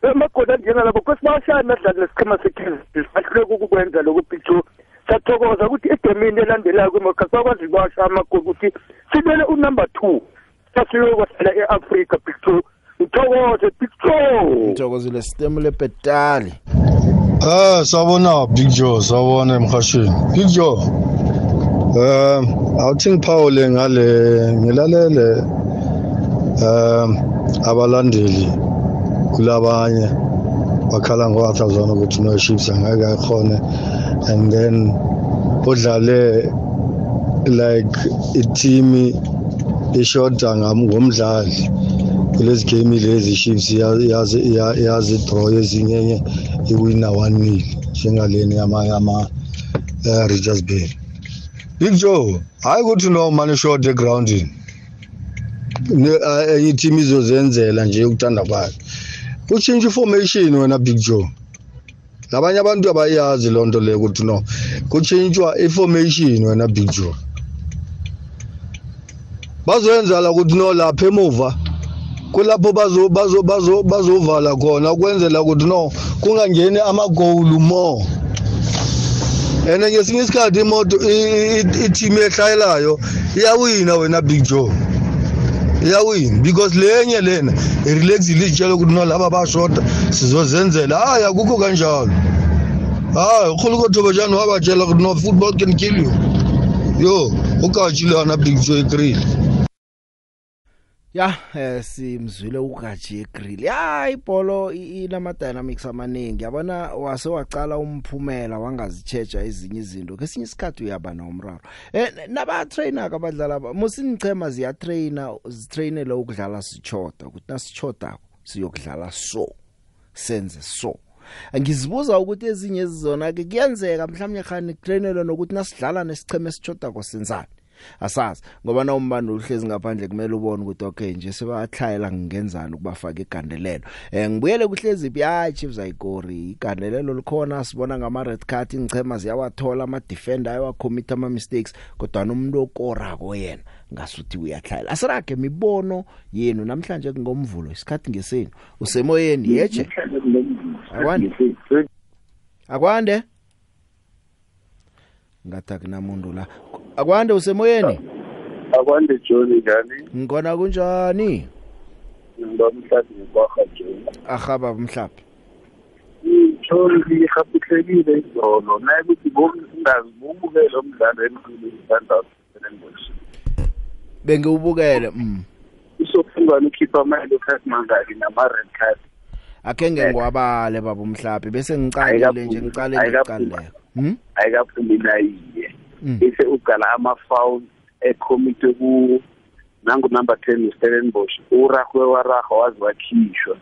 amagoli anjena labo kose bawashaya nadlali nesichema sekaizer bahluleka ukukwenza loku picture sathokoza ukuthi egemini elandelayo kwimarcus bakwazi bawashaya amagoli ukuthi silwele unumber two sasiyokwahlela e-africa picture ngithokoze picture ngithokozile stem lebhetali Eh sawona picture sawona emhashini picture Eh awuthi ngiphawule ngale ngilalele eh abalandeli kulabanye bakhala ngowathazana ukuthi no Chiefs angeke akhone and then udlale like i-team ishoda ngomdlali kulezi game lezi Chiefs yazi yazi draw ezinyenye iwina 1-0 njengaleni yama yama eh, Richards Bay Big Joe, hayi ukuthi noma manishode egroundini. Ne team izozenzela nje ukuthanda kwakhe. Utshintshe formation wena Big Joe. Labanye abantu abayazi lonto le ukuthi no. Kutshintshwa information wena Big Joe. Bazoyenza la ukuthi no lapha emuva kulapho bazo bazo bazo bazovala khona ukwenzela ukuthi no kungangeni amagoli more and ngesinye isikhathi imoto i-team ehlayelayo iyawina wena big joe iyawina because lenye lena irelaxile izitshela ukuthi nolaba bashoda sizozenzela hayi akukho kanjalo hayi urhulukothobajani wabatshela ukuthi no football can kill you yo ugatshi lana big joe ikrile ya eh, simzwile uGaji Grill ya ibhola inama dynamics amaningi yabona wase waqala umphumela wangazitsheja ezinye izinto kesinye isikhathi uyaba nomraro eh naba trainer kabadlala musinichema ziya trainer zitraine lo ukudlala sichoda ukuthi nasichoda siyokudlala so senze so ngizibuza ukuthi ezinye ezizona ke kuyenzeka mhlawumnye khani trainer lo nokuthi nasidlala nesicheme sichoda kosenzana asazi ngoba nawumbani uhlezi ngaphandle kumele ubone ukuthi okay nje sebathayela ngingenzani ukubafaka igandelelo eh ngibuyele kuhlezi bya Chiefs ayigori igandelelo likhona sibona ngama red card ingchema ziyawathola ama defender ayawacommit ama mistakes kodwa nomuntu okora koyena ngasuthi uyahlala asirage mibono yenu namhlanje ngomvulo isikhathi ngesenu usemoyeni yeje akwande akwande ngathi akunamuntu la akwande usemoyeni akwande joni njani ngikhona kunjani ngibamhlabi ngibakha joni ahaba mhlabi mm, ngitholi ngihapihlekile izolo naye ukuthi ngokungazi ngubukele umdlalo emkhulu isandals enembosi bengiwubukele mm isofungana ukhipha ama-yellow card mangaki nama-red card akhe ngengiwabale baba umhlabi bese ngicalile nje ngicale ngicaleko Hmm? ayikaphuminayiye hmm. bese ugala ama-foul ekhomitwe kuwo nangunumber ten ustellenbosh urahwe warahwa waze wakhishwa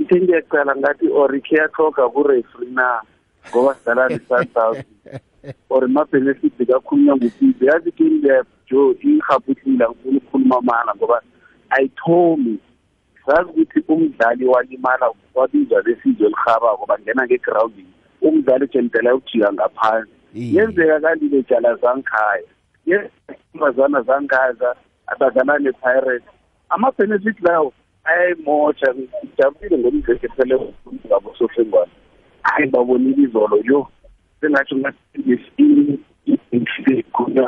ngithe ngiyacala ngathi or ikhe yatloga kurefri na ngoba sidalani i-south *laughs* or ma-benefit kakhulunywa ngupize yazi game lep jo ingihabuhlila ngifuna ukukhuluma mana ngoba ayithomi sazi ukuthi umdlali walimala wabizwa besizo elirhabako bangena ngegrawundini umdlali ejentela ukujika ngaphansi yenzeka kanti lejala zangikhaya yezintombazana zangaza abadlala ne-pirates ama-benefit lawo ayayimosha ngijabulile ngomzekesele ngabo sohlengwane hayi babonile izolo yo sengathi ungathengisa ikhona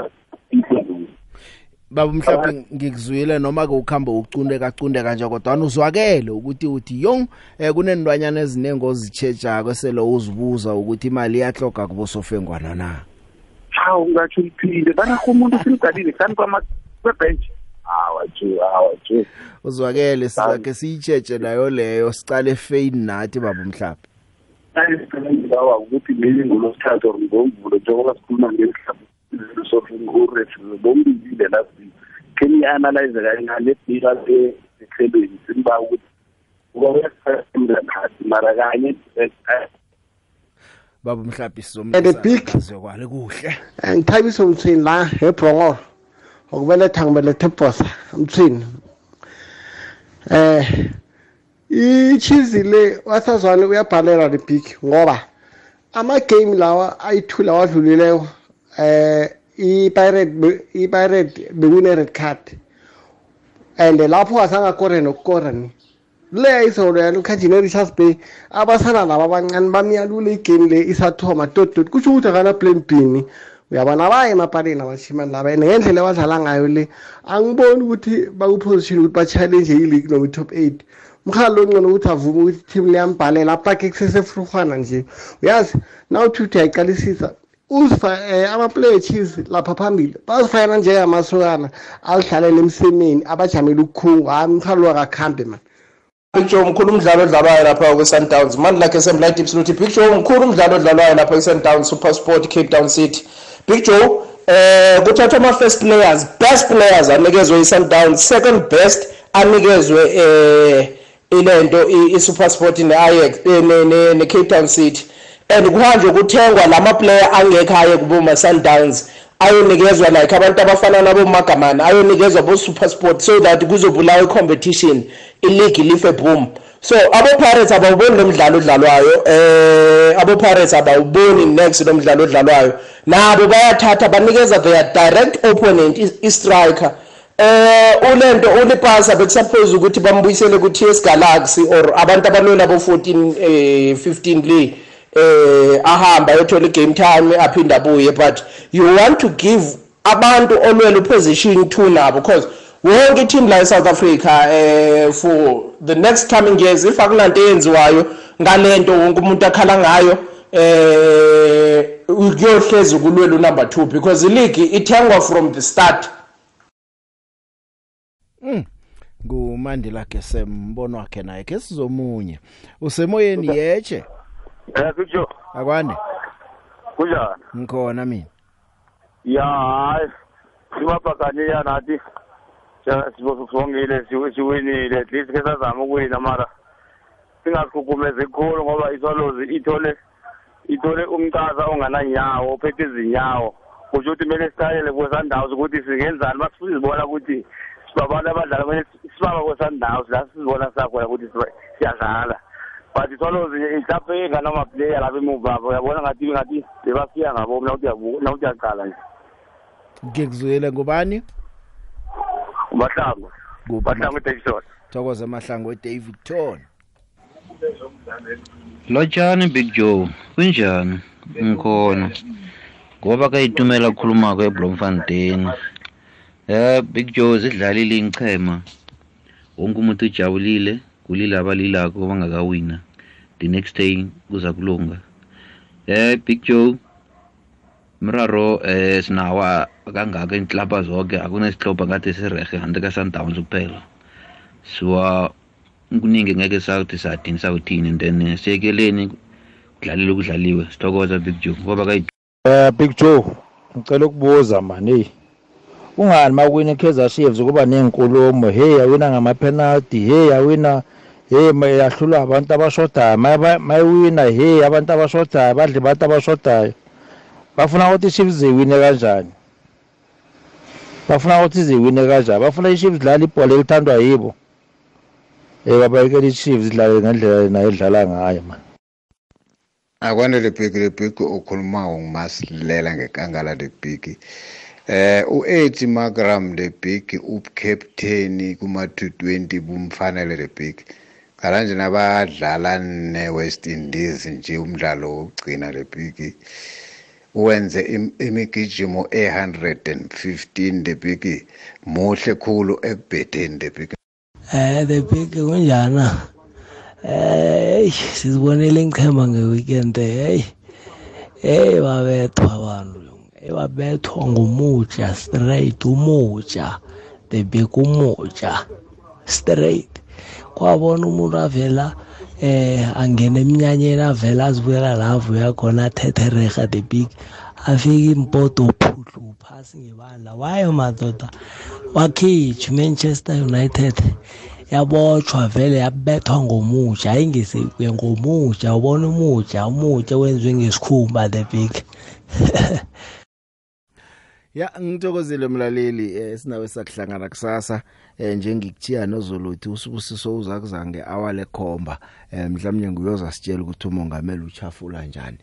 baba mhlawumbe ngikuzwile noma ke ukhamba ucunde kacunde kanje kodwa uzwakele ukuthi uthi yong eh kunendwanyana ezinengo zitsheja kweselo uzibuza ukuthi imali iyahloga kubosofengwana na hawu ngathi uphinde bana kumuntu simdalile kanti kwama bench awathi awathi uzwakele sake siyitsheje nayo leyo sicale fade nathi baba mhlawumbe ayisebenza ukuthi mina ngolosithathu ngomvulo njengoba sikhuluma ngemhlaba something urefu bombili lela can you analyze kancane lebika le ekhebeni simba ukuthi uba uyasebenza ngathi mara kanye baba mhlapi sizomzokwale kuhle ngithabisa umthini la ebhongor okubeletha ngibelethe ebhosa umthini eh ichizi le wasazwane uyabhalelwa libhiki ngoba ama-game lawa ayithula wadlulileyo eh iPirate iPirate bekune red card and lapho asangakore nokukora ni le izolo yalukhanjini e-richards bay abasana laba abancane bamyalule igame le isathoma todot kusho ukuthi akanaplan bini uyabona baya emapaleni abashimani laba and ngendlela abadlala ngayo le angiboni ukuthi bakuposition ukuthi bachallenge ileague noma i-top eight mhalo ongcono ukuthi avume ukuthi team liyambhalela apake kusesefruhwana nje uyazi na uthi uthi ayicalisisa ama-players lapha phambili bazifakana njengamasokana alidlalela emsemeni abajamele ukukhungu hayi umthwalo wakakhambe mani picture mkhulu umdlalo odlalwayo lapha kwe-sundowns mani lakhe semlight absolute big joe mkhulu umdlalo odlalwayo lapha kwi-sundowns super sport cape town city big joe eh kuthathwa ama-first players best players anikezwe i-sundowns second best anikezwe eh ilento i-super sport ne-ayex ne-cape town city and kuhanje ukuthengwa lama player angekhaye kuboma Sundowns ayonikezwa like abantu abafana nabo Magamana ayonikezwa bo SuperSport so that kuzobulawa icompetition ileague life boom so abo Pirates abawuboni lo mdlalo odlalwayo eh abo Pirates abawuboni next lo mdlalo odlalwayo nabo bayathatha banikeza their direct opponent is striker eh ulento ulipasa bekusuppose ukuthi bambuyisele ku TS Galaxy or abantu abanona bo 14 eh 15 league eh ahamba ayothola igame time aphinda abuye but you want to give abantu olwela uposition 2 nabo because wonke itim la eSouth Africa eh for the next coming years if akunanto eyenziwayo ngalento wonke umuntu akhala ngayo eh ukuyohleza kulwela number 2 because league ithengwa from the start mm ngumandela ke sembono wakhe naye ke sizomunye usemoyeni yeche Eh kujo. Akwande. Kunjani? Ngikhona mina. Ya hayi. Simabhakane yanathi. Sibongile siwinile at least ke sazama ukuwina mara singakhukumeze khulu ngoba isolozi ithole ithole umcaza ongananyawo ophethe izinyawo kusho ukuthi kumele sitayele kwesandaws ukuthi singenzani basizibona ukuthi sibabantu abadlala kumele sibaba kwesandaws la sizibona sakhona ukuthi siyadlala but swallows mhlawumbe inganamaplayer lapha emuva uyabona ngathi ngathi bebasiya ngabo nawuthi yaqala nje ngiyakuzuyela ngubani umahlango umahlango edavidson thokoza mahlango edavid ton lotshani big joe kunjani ngikhona ngoba kayitumela kukhulumako eblomfontein eh big joe zidlalile ingichema wonke umuntu ujabulile kulila abalilako bangakawina the next day kuza kulunga eh big joe mraro eh sinawa kangaka inhlapa zonke akunesihlobo ngathi sirehe hande ka-sundowns kuphela so kuningi ngeke sakuthi sadini sakuthini and then eh, siyekeleni kudlalile ukudlaliwe sithokoza big joe ngoba kayi um big joe ngicela ukubuza mani eyi Ungani makuwina iKaizer Chiefs kuba nezinkulumo hey yawina ngama penalty hey yawina hey mayahlula abantu abashodayo mayiwina hey abantu abashodayo badle abantu abashodayo bafuna ukuthi iChiefs ziwine kanjani bafuna ukuthi ziwine kanjani bafuna iChiefs dlala ibhola elithandwa yibo ebabayekela iChiefs idlale ngendlela nayo edlala ngayo manje akwanele bhiki lebhiki okhulumayo ngumasilela ngekangala lebhiki eh u8 u-H Magram le big ubcaptain kuma 220 bumfanele le big kalanje nabadlala ne West Indies nje umdlalo ogcina le big wenze imigijimo e115 the big muhle khulu ekubhedeni the big eh the big kunjana eh sizibonele ngichema ngeweekend hey hey babethwa abantu ebabethwa ngomutsha straight umutsha bebeka umutsha straight kwabona umuntu avela eh angena emnyanyeni avela azibuyela lavo yakhona athethereha the big afike impoto phudlu phasi ngebandla wayo madoda wakhitshwa manchester united yabotshwa vele yabethwa ngomutsha ayingesekuye ngomutsha ubona umutsha umutsha wenziwe ngesikhumba the big *laughs* ya ngithokozile mlaleli eh, sinawe sakuhlangana kusasa eh, njengikuthiya nozoluthi usibusiso uza kuzange awale khomba eh, mhlawumnye nguyoza sitshela ukuthi umongameli uchafula kanjani